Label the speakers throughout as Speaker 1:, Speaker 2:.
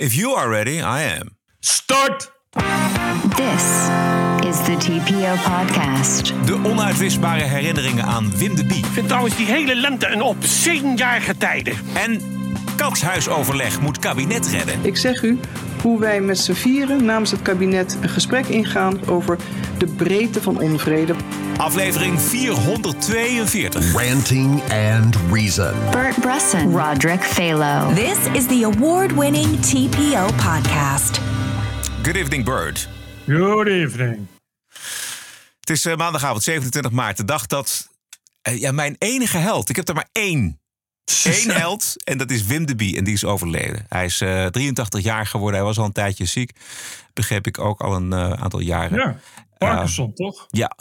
Speaker 1: If you are ready, I am.
Speaker 2: Start!
Speaker 3: This is the TPO podcast.
Speaker 1: De onuitwisbare herinneringen aan Wim de Bie.
Speaker 2: Ik vind trouwens die hele lente een opzienjarige tijden.
Speaker 1: En katshuisoverleg moet kabinet redden.
Speaker 4: Ik zeg u hoe wij met z'n vieren namens het kabinet een gesprek ingaan over de breedte van onvrede.
Speaker 1: Aflevering 442.
Speaker 5: Ranting and Reason.
Speaker 3: Bert Bresson, Roderick Phalo.
Speaker 6: This is the award winning TPO podcast.
Speaker 1: Good evening, Bird.
Speaker 2: Good evening.
Speaker 1: Het is eh, maandagavond 27 maart, de dag dat eh, ja, mijn enige held, ik heb er maar één. Eén held en dat is Wim de Bie en die is overleden. Hij is eh, 83 jaar geworden, hij was al een tijdje ziek. Begreep ik ook al een eh, aantal jaren.
Speaker 2: Ja, Parkinson toch?
Speaker 1: Ja,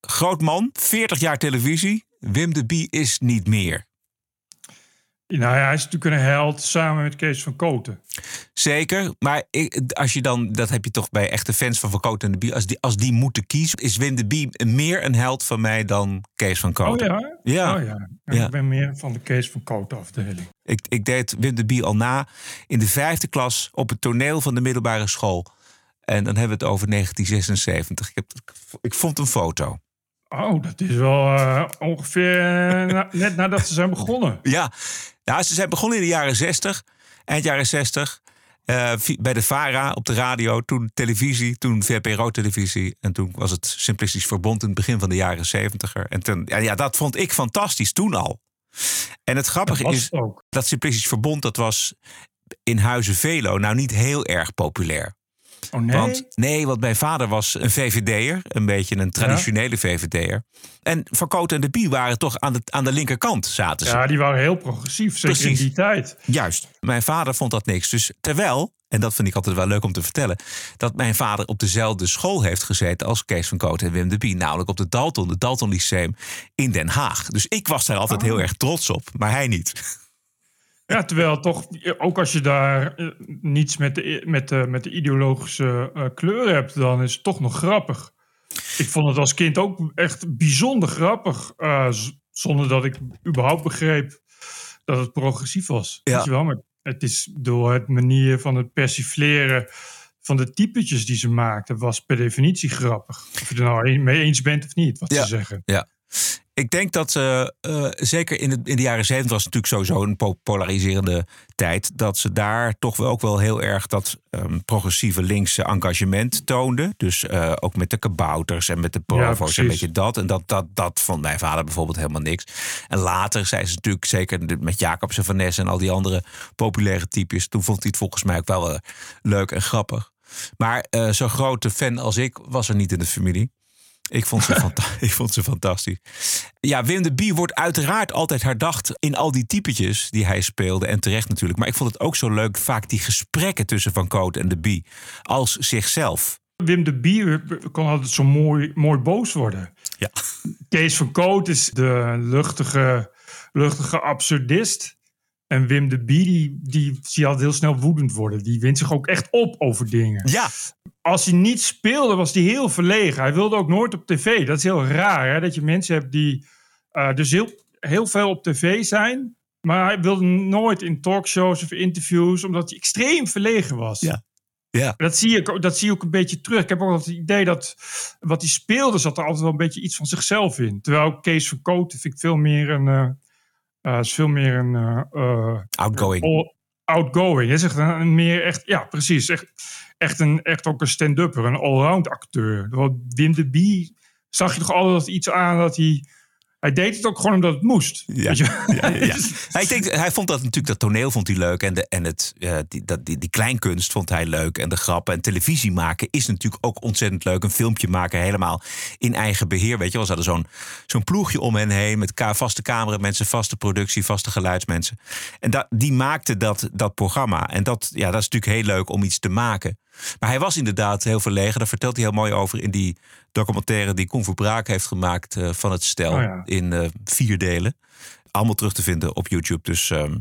Speaker 1: groot man, 40 jaar televisie. Wim de Bie is niet meer.
Speaker 2: Nou ja, hij is natuurlijk een held samen met Kees van Koten.
Speaker 1: Zeker, maar als je dan, dat heb je toch bij echte fans van Van Koot en de Bie, als die, als die moeten kiezen, is Wim de Bie meer een held van mij dan Kees van
Speaker 2: Oh
Speaker 1: Koot.
Speaker 2: ja?
Speaker 1: Ja.
Speaker 2: Oh, ja.
Speaker 1: Ja.
Speaker 2: Ik ben meer van de Kees van Koten afdeling.
Speaker 1: Ik, ik deed Wim de Bie al na in de vijfde klas op het toneel van de middelbare school. En dan hebben we het over 1976. Ik, heb, ik vond een foto.
Speaker 2: Oh, dat is wel eh, ongeveer eh, na- net nadat ze zijn begonnen.
Speaker 1: Ja, ja ze zijn begonnen in de jaren 60, eind jaren 60. eh, bij de VARA op de radio, toen televisie, toen VPRO-televisie. En toen was het Simplistisch Verbond in het begin van de jaren 70er. En ja, ja, dat vond ik fantastisch toen al. En het grappige is,
Speaker 2: ook.
Speaker 1: dat Simplistisch Verbond, dat was in Huizen Velo nou niet heel erg populair.
Speaker 2: Oh nee?
Speaker 1: Want, nee, want mijn vader was een VVD'er. Een beetje een traditionele VVD'er. En Van Cote en de Bie waren toch aan de, aan de linkerkant zaten ze.
Speaker 2: ja, die waren heel progressief, zeker
Speaker 1: Precies.
Speaker 2: in die tijd.
Speaker 1: Juist. Mijn vader vond dat niks. Dus terwijl, en dat vind ik altijd wel leuk om te vertellen... dat mijn vader op dezelfde school heeft gezeten als Kees van Cote en Wim de Bie. Namelijk op de Dalton, de Dalton Lyceum in Den Haag. Dus ik was daar altijd heel erg trots op, maar hij niet.
Speaker 2: Ja, terwijl toch, ook als je daar eh, niets met de, met de, met de ideologische eh, kleur hebt, dan is het toch nog grappig. Ik vond het als kind ook echt bijzonder grappig, eh, zonder dat ik überhaupt begreep dat het progressief was.
Speaker 1: Ja.
Speaker 2: Weet je wel? Maar het is door het manier van het persifleren van de typetjes die ze maakten, was per definitie grappig. Of je er nou mee eens bent of niet, wat
Speaker 1: Ja.
Speaker 2: ze zeggen.
Speaker 1: Ja. Ik denk dat eh, eh, zeker in, het, in de jaren 70 was het natuurlijk sowieso een po- polariserende tijd. Dat ze daar toch wel ook wel heel erg dat ehm, progressieve linkse engagement toonden. Dus eh, ook met de kabouters en met de provo's en
Speaker 2: precies.
Speaker 1: een beetje dat. En dat, dat, dat vond mijn vader bijvoorbeeld helemaal niks. En later zei ze natuurlijk zeker de- met Jacobs en Van Ness en al die andere populaire types. Toen vond hij het volgens mij ook wel leuk en grappig. Maar zo'n grote fan als ik was er niet in de familie. Ik vond, ze fanta- ik vond ze fantastisch. Ja, Wim de Bie wordt uiteraard altijd herdacht in al die typetjes die hij speelde. En terecht natuurlijk. Maar ik vond het ook zo leuk, vaak die gesprekken tussen Van Coot en de Bie. Als zichzelf.
Speaker 2: Wim de Bie kon altijd zo mooi, mooi boos worden.
Speaker 1: Ja.
Speaker 2: Kees van Koot is de luchtige, luchtige absurdist. En Wim de Bie, die, die zie je altijd heel snel woedend worden. Die wint zich ook echt op over dingen.
Speaker 1: Ja,
Speaker 2: Als hij niet speelde, was hij heel verlegen. Hij wilde ook nooit op tv. Dat is heel raar, hè? dat je mensen hebt die eh, dus heel, heel veel op tv zijn. Maar hij wilde nooit in talkshows of interviews, omdat hij extreem verlegen was.
Speaker 1: Ja. ja.
Speaker 2: Dat zie, ik, ook- dat zie je ook een beetje terug. Ik heb ook het idee dat wat hij speelde, zat er altijd wel een beetje iets van zichzelf in. Terwijl Kees van Kooten vind ik veel meer een. eh, eh, is veel meer een.
Speaker 1: Outgoing.
Speaker 2: all- outgoing. Is een, meer echt. Ja, precies. Echt, echt, een, echt ook een stand-upper, een allround acteur. Wim de Bie zag je toch altijd iets aan dat hij. Hij deed het ook gewoon omdat het moest.
Speaker 1: Ja.
Speaker 2: Weet je?
Speaker 1: Ja, ja, ja. Hij, denk, hij vond dat natuurlijk dat toneel vond hij leuk. En, de, en het, eh, die, dat, die, die kleinkunst vond hij leuk. En de grappen. En televisie maken is natuurlijk ook ontzettend leuk. Een filmpje maken helemaal in eigen beheer. Weet je wel, ze hadden zo'n zo'n ploegje om hen heen. Met ka vaste cameramensen, vaste productie, vaste geluidsmensen. En dat, die maakte dat, dat programma. En dat, ja, dat is natuurlijk heel leuk om iets te maken. Maar hij was inderdaad heel verlegen. Daar vertelt hij heel mooi over in die documentaire die Koen Verbraak heeft gemaakt eh, van het stel.
Speaker 2: Oh ja.
Speaker 1: In eh, vier delen. Allemaal terug te vinden op YouTube. Dus ehm,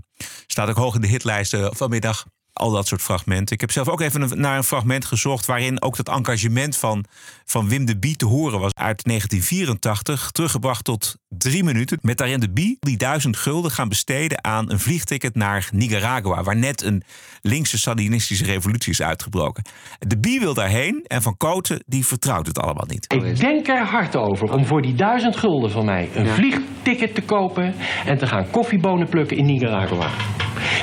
Speaker 1: staat ook hoog in de hitlijsten vanmiddag. Al dat soort fragmenten. Ik heb zelf ook even een- naar een fragment gezocht... waarin ook dat engagement van, van Wim de Bie te horen was. Uit 1984, teruggebracht tot drie minuten. Met daarin de Bie die duizend gulden gaan besteden... aan een vliegticket naar Nicaragua... waar net een linkse sandinistische revolutie is uitgebroken. De Bie wil daarheen en Van Koten die vertrouwt het allemaal niet.
Speaker 7: Ik denk er hard over om voor die duizend gulden van mij een vliegticket te kopen en te gaan koffiebonen plukken in Nicaragua.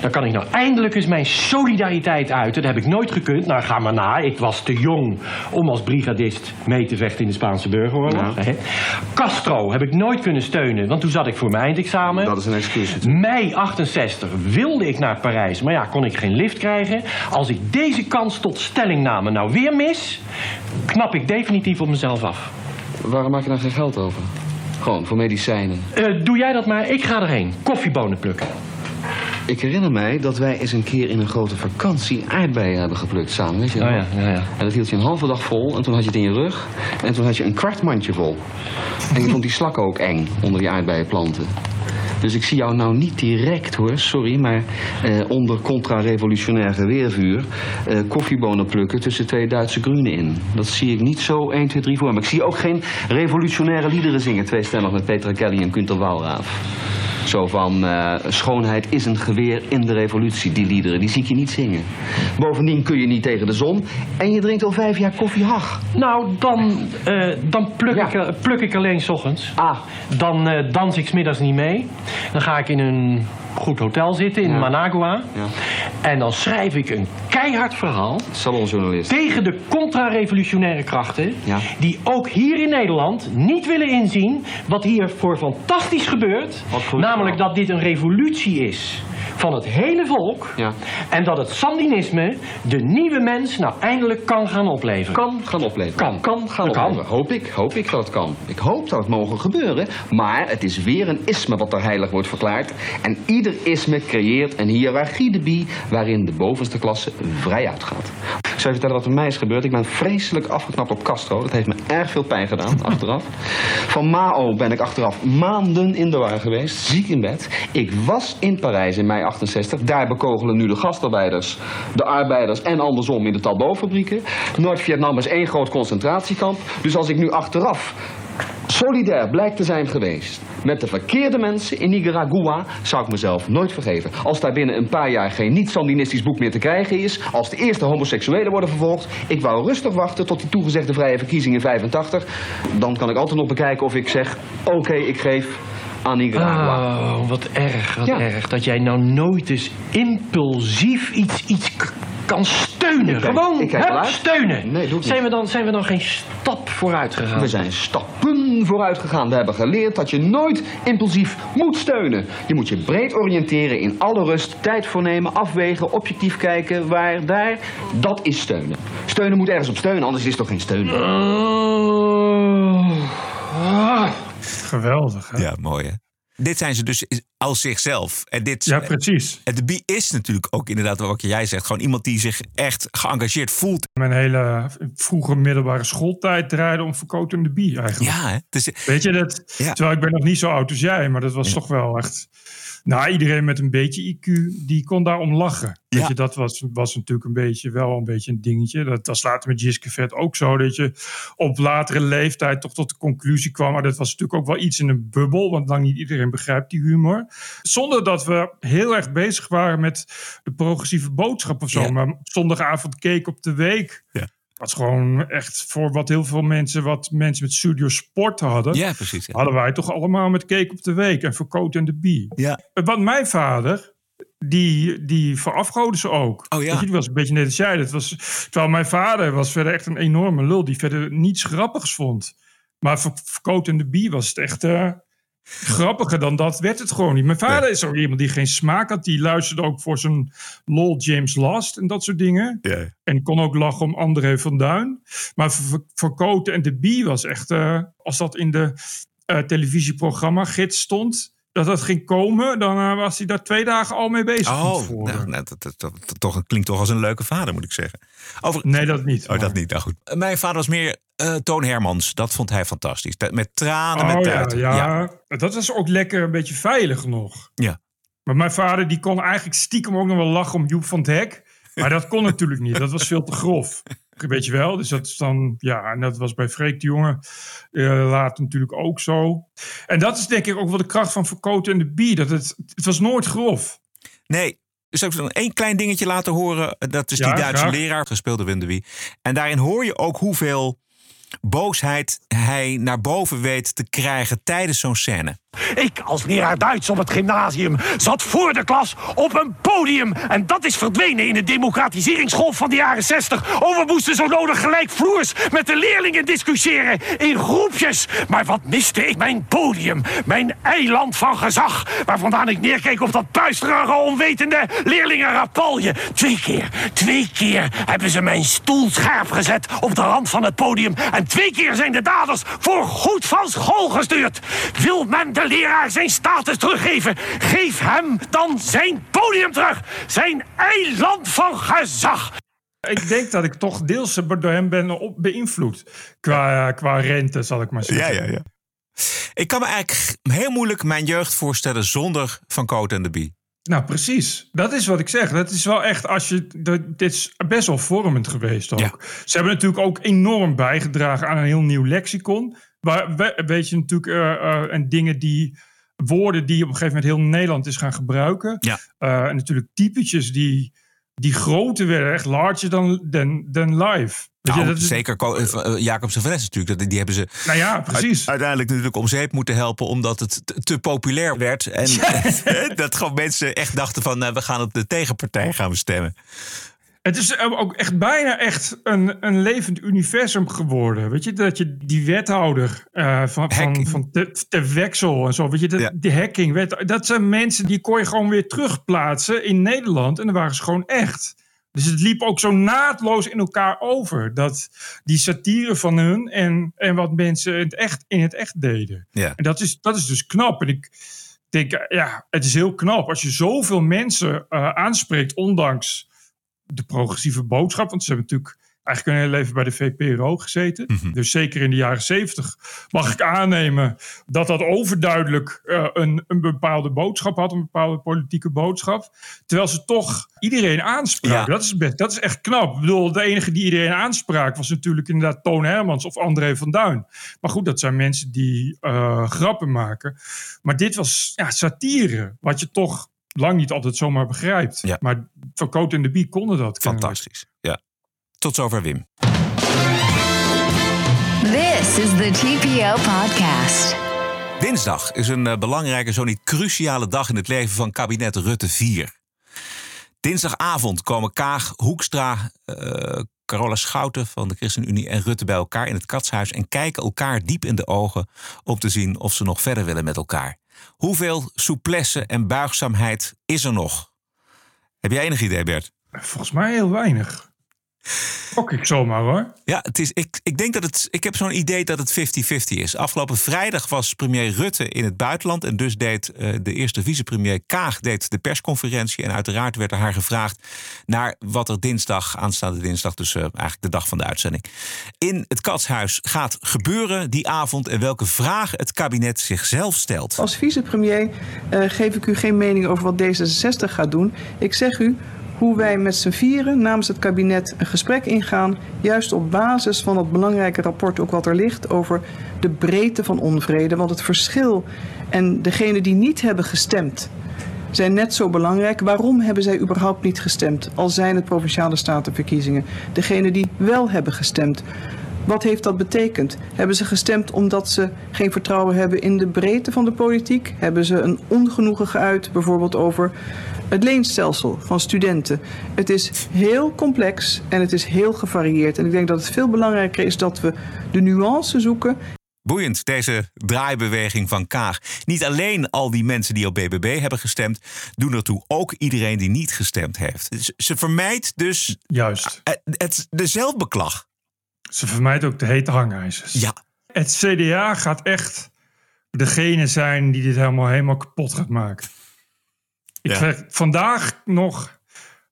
Speaker 7: Dan kan ik nou eindelijk eens mijn solidariteit uiten. Dat heb ik nooit gekund. Nou, ga maar na. Ik was te jong om als brigadist mee te vechten in de Spaanse burgeroorlog. Castro heb ik nooit kunnen steunen, want toen zat ik voor mijn eindexamen.
Speaker 8: Dat is een excuus.
Speaker 7: Mei 68 wilde ik naar Parijs, maar ja, kon ik geen lift krijgen. Als ik deze kans tot stellingname nou weer mis, knap ik definitief op mezelf af.
Speaker 8: Waarom maak je daar geen geld over? Gewoon voor medicijnen.
Speaker 7: Eh, doe jij dat maar, ik ga erheen. Koffiebonen plukken.
Speaker 8: Ik herinner mij dat wij eens een keer in een grote vakantie aardbeien hebben geplukt samen. Weet je
Speaker 7: Oh ja, ja, ja.
Speaker 8: En dat hield je een halve dag vol en toen had je het in je rug. En toen had je een kwart mandje vol. En je vond die slakken ook eng onder die aardbeienplanten. Dus ik zie jou nou niet direct hoor, sorry, maar eh, onder contra-revolutionair geweervuur eh, koffiebonen plukken tussen twee Duitse groenen in. Dat zie ik niet zo 1, 2, 3 voor me. Ik zie ook geen revolutionaire liederen zingen, tweestellig met Petra Kelly en Günter Walraaf. Zo van, eh, schoonheid is een geweer in de revolutie, die liederen, die zie ik je niet zingen. Bovendien kun je niet tegen de zon en je drinkt al vijf jaar koffie hag.
Speaker 7: Nou, dan, eh, dan pluk,
Speaker 8: Ja.
Speaker 7: ik, eh, pluk ik alleen 's ochtends.
Speaker 8: Ah,
Speaker 7: Dan eh, dans ik 's middags niet mee. Dan ga ik in een goed hotel zitten in
Speaker 8: Ja.
Speaker 7: Managua.
Speaker 8: Ja.
Speaker 7: En dan schrijf ik een keihard verhaal
Speaker 8: salonjournalist.
Speaker 7: tegen de contra-revolutionaire krachten...
Speaker 8: Ja.
Speaker 7: die ook hier in Nederland niet willen inzien wat hier voor fantastisch gebeurt. Namelijk dat dit een revolutie is van het hele volk...
Speaker 8: Ja.
Speaker 7: en dat het sandinisme de nieuwe mens nou eindelijk kan gaan opleveren.
Speaker 8: Kan gaan opleveren.
Speaker 7: Kan.
Speaker 8: Kan gaan
Speaker 7: Dat kan.
Speaker 8: opleveren. Hoop ik, hoop ik dat het kan. Ik hoop dat het mogen gebeuren. Maar het is weer een isme wat er heilig wordt verklaard. En ieder isme creëert een hiërarchie de bie waarin de bovenste klasse vrij uitgaat. Ik zou je vertellen wat er mij is gebeurd. Ik ben vreselijk afgeknapt op Castro. Dat heeft me erg veel pijn gedaan, achteraf. Van Mao ben ik achteraf maanden in de war geweest, ziek in bed. Ik was in Parijs in mei 68. Daar bekogelen nu de gastarbeiders, de arbeiders en andersom in de Talbot-fabrieken. Noord-Vietnam is één groot concentratiekamp. Dus als ik nu achteraf solidair blijkt te zijn geweest met de verkeerde mensen in Nicaragua, zou ik mezelf nooit vergeven. Als daar binnen een paar jaar geen niet-sandinistisch boek meer te krijgen is, als de eerste homoseksuelen worden vervolgd, ik wou rustig wachten tot die toegezegde vrije verkiezingen in 85. Dan kan ik altijd nog bekijken of ik zeg, oké, ik geef aan Nicaragua.
Speaker 7: Oh, wat erg, wat
Speaker 8: Ja.
Speaker 7: erg. Dat jij nou nooit eens impulsief iets, iets kan steunen.
Speaker 8: Ik kijk-
Speaker 7: Gewoon
Speaker 8: ik kijk
Speaker 7: hup, steunen.
Speaker 8: Nee, doe
Speaker 7: zijn, we dan, zijn we dan geen stap vooruit gegaan?
Speaker 8: We zijn stappen vooruit gegaan. We hebben geleerd dat je nooit impulsief moet steunen. Je moet je breed oriënteren in alle rust, tijd voor nemen, afwegen, objectief kijken, waar, daar. Dat is steunen. Steunen moet ergens op steunen, anders is het toch geen steun.
Speaker 7: Oh. Ah.
Speaker 2: Geweldig, hè?
Speaker 1: Ja, mooi hè. Dit zijn ze dus als zichzelf. En dit,
Speaker 2: Ja, precies.
Speaker 1: En de Bie is natuurlijk ook inderdaad wat jij zegt. Gewoon iemand die zich echt geëngageerd voelt.
Speaker 2: Mijn hele vroege middelbare schooltijd draaide om verkoten de bie eigenlijk.
Speaker 1: Ja, hè? Dus,
Speaker 2: Weet je, dat,
Speaker 1: Ja.
Speaker 2: terwijl ik ben nog niet zo oud als jij, maar dat was toch wel echt... Nou, iedereen met een beetje IQ, die kon daarom lachen.
Speaker 1: Ja.
Speaker 2: Weet je, dat was, was natuurlijk een beetje, wel een beetje een dingetje. Dat was later met Jiske Vet ook zo, dat je op latere leeftijd toch tot de conclusie kwam. Maar dat was natuurlijk ook wel iets in een bubbel, want lang niet iedereen begrijpt die humor. Zonder dat we heel erg bezig waren met de progressieve boodschap of zo.
Speaker 1: Ja.
Speaker 2: Maar zondagavond keek op de week.
Speaker 1: Ja.
Speaker 2: Dat was gewoon echt voor wat heel veel mensen, wat mensen met studio sport hadden
Speaker 1: ja, precies. Ja.
Speaker 2: hadden wij toch allemaal met Cake op de Week en voor Coat en de Bie.
Speaker 1: Ja.
Speaker 2: Want mijn vader, die, die verafgoden ze ook.
Speaker 1: Oh ja.
Speaker 2: Die was een beetje net als jij. Dat was, terwijl mijn vader was verder echt een enorme lul die verder niets grappigs vond. Maar voor, voor Coat en de Bie was het echt eh, grappiger dan dat werd het gewoon niet. Mijn vader is ook iemand die geen smaak had. Die luisterde ook voor zijn lol James Last en dat soort dingen.
Speaker 1: Ja.
Speaker 2: En kon ook lachen om André van Duin. Maar voor, voor Cote en de Bie was echt... eh, als dat in de eh, televisieprogramma gids stond... dat dat ging komen... dan eh, was hij daar twee dagen al mee bezig.
Speaker 1: Oh, nou, nou, dat, dat, dat, klinkt toch als een leuke vader, moet ik zeggen. Over,
Speaker 2: Nee, dat niet.
Speaker 1: Oh, dat niet. Nou goed. Mijn vader was meer eh, Toon Hermans. Dat vond hij fantastisch. Met tranen,
Speaker 2: Oh
Speaker 1: met
Speaker 2: ja,
Speaker 1: tuiten.
Speaker 2: ja, dat was ook lekker een beetje veilig nog.
Speaker 1: Ja.
Speaker 2: Maar mijn vader die kon eigenlijk stiekem ook nog wel lachen om Joep van het Hek. Maar dat kon natuurlijk niet. Dat was veel te grof. Weet je wel? Dus dat is dan, ja, en dat was bij Freek de Jonge uh, laat natuurlijk ook zo. En dat is denk ik ook wel de kracht van Verkoten en de Bie. Dat het, het was nooit grof.
Speaker 1: Nee, dus ik dan één klein dingetje laten horen. Dat is
Speaker 2: Ja,
Speaker 1: die Duitse
Speaker 2: graag.
Speaker 1: leraar, gespeeld door Wim de Wie. En daarin hoor je ook hoeveel boosheid hij naar boven weet te krijgen tijdens zo'n scène.
Speaker 9: Ik als leraar Duits op het gymnasium zat voor de klas op een podium. En dat is verdwenen in de democratiseringsgolf van de jaren 60. Oh, moesten zo nodig gelijkvloers met de leerlingen discussiëren in groepjes. Maar wat miste ik mijn podium, mijn eiland van gezag. Waar vandaan ik neerkeek op dat puisterige, onwetende leerlingenrapalje. Twee keer, twee keer hebben ze mijn stoel scherp gezet op de rand van het podium. En twee keer zijn de daders voor goed van school gestuurd. Wil men de leraar zijn status teruggeven? Geef hem dan zijn podium terug. Zijn eiland van gezag.
Speaker 2: Ik denk dat ik toch deels door hem ben op beïnvloed. Qua, qua rente, zal ik maar zeggen.
Speaker 1: Ik kan me eigenlijk heel moeilijk mijn jeugd voorstellen zonder Van Cote en de Bie.
Speaker 2: Nou, precies. Dat is wat ik zeg. Dat is wel echt, als je. dat- Dit is best wel vormend geweest ook. Ze hebben natuurlijk ook enorm bijgedragen aan een heel nieuw lexicon. Waar, we- weet je natuurlijk, eh, eh, en dingen die. woorden die op een gegeven moment heel Nederland is gaan gebruiken.
Speaker 1: Ja.
Speaker 2: Eh, en natuurlijk typetjes die. Die groter werden, echt larger than life. Weet je,
Speaker 1: Nou,
Speaker 2: dat is-
Speaker 1: zeker eh, eh, Jacob natuurlijk. Dat- Die hebben ze
Speaker 2: Nou ja, precies.
Speaker 1: uit- uiteindelijk natuurlijk om zeep moeten helpen... omdat het te, te populair werd. En dat gewoon mensen echt dachten van... nou, we gaan op de tegenpartij gaan we stemmen.
Speaker 2: Het is ook echt bijna echt een, een levend universum geworden. Weet je, dat je die wethouder eh, van, van, van te, te Wexel en zo, weet je, dat, die hacking, wet, dat zijn mensen die kon je gewoon weer terugplaatsen in Nederland en dan waren ze gewoon echt. Dus het liep ook zo naadloos in elkaar over. Dat die satire van hun en, en wat mensen in het echt, in het echt deden.
Speaker 1: Ja.
Speaker 2: En dat is, dat is dus knap. En ik denk, ja, het is heel knap als je zoveel mensen eh, aanspreekt, ondanks de progressieve boodschap. Want ze hebben natuurlijk eigenlijk hun hele leven bij de VPRO gezeten. Dus zeker in de jaren zeventig mag ik aannemen dat dat overduidelijk eh, een, een bepaalde boodschap had, een bepaalde politieke boodschap. Terwijl ze toch iedereen aanspraken. Dat, is best, dat is echt knap. Ik bedoel, de enige die iedereen aansprak was natuurlijk inderdaad Toon Hermans of André van Duin. Maar goed, dat zijn mensen die eh, grappen maken. Maar dit was ja, satire, wat je toch lang niet altijd zomaar begrijpt. Maar Van Coot en de Bie konden dat.
Speaker 1: Fantastisch. Ja. Tot zover Wim.
Speaker 3: This is the TPO podcast.
Speaker 1: Dinsdag is een eh, belangrijke, zo niet cruciale dag in het leven van kabinet Rutte 4. Dinsdagavond komen Kaag, Hoekstra, eh, Carola Schouten van de ChristenUnie en Rutte bij elkaar in het katshuis en kijken elkaar diep in de ogen om te zien of ze nog verder willen met elkaar. Hoeveel souplesse en buigzaamheid is er nog? Heb jij enig idee, Bert?
Speaker 2: Volgens mij heel weinig. Ook ik zomaar hoor.
Speaker 1: Ja, het is, ik, ik denk dat het. Ik heb zo'n idee dat het 50-50 is. Afgelopen vrijdag was premier Rutte in het buitenland. En dus deed eh, de eerste vicepremier Kaag deed de persconferentie. En uiteraard werd er haar gevraagd naar wat er dinsdag, aanstaande dinsdag, dus eh, eigenlijk de dag van de uitzending. In het katshuis gaat gebeuren die avond. En welke vragen het kabinet zichzelf stelt.
Speaker 4: Als vicepremier eh, geef ik u geen mening over wat D66 gaat doen. Ik zeg u hoe wij met z'n vieren namens het kabinet een gesprek ingaan. Juist op basis van dat belangrijke rapport ook wat er ligt over de breedte van onvrede. Want het verschil en degenen die niet hebben gestemd zijn net zo belangrijk. Waarom hebben zij überhaupt niet gestemd? Al zijn het provinciale statenverkiezingen. Degenen die wel hebben gestemd. Wat heeft dat betekend? Hebben ze gestemd omdat ze geen vertrouwen hebben in de breedte van de politiek? Hebben ze een ongenoegen geuit, bijvoorbeeld over het leenstelsel van studenten? Het is heel complex en het is heel gevarieerd. En ik denk dat het veel belangrijker is dat we de nuance zoeken
Speaker 1: Boeiend, deze draaibeweging van Kaag. Niet alleen al die mensen die op BBB hebben gestemd, doen ertoe ook iedereen die niet gestemd heeft. Ze vermijdt dus
Speaker 2: Juist.
Speaker 1: het, het, de zelfbeklag.
Speaker 2: Ze vermijdt ook de hete hangijzers.
Speaker 1: Ja.
Speaker 2: Het CDA gaat echt degene zijn die dit helemaal, helemaal kapot gaat maken. Ik
Speaker 1: Ja.
Speaker 2: vandaag nog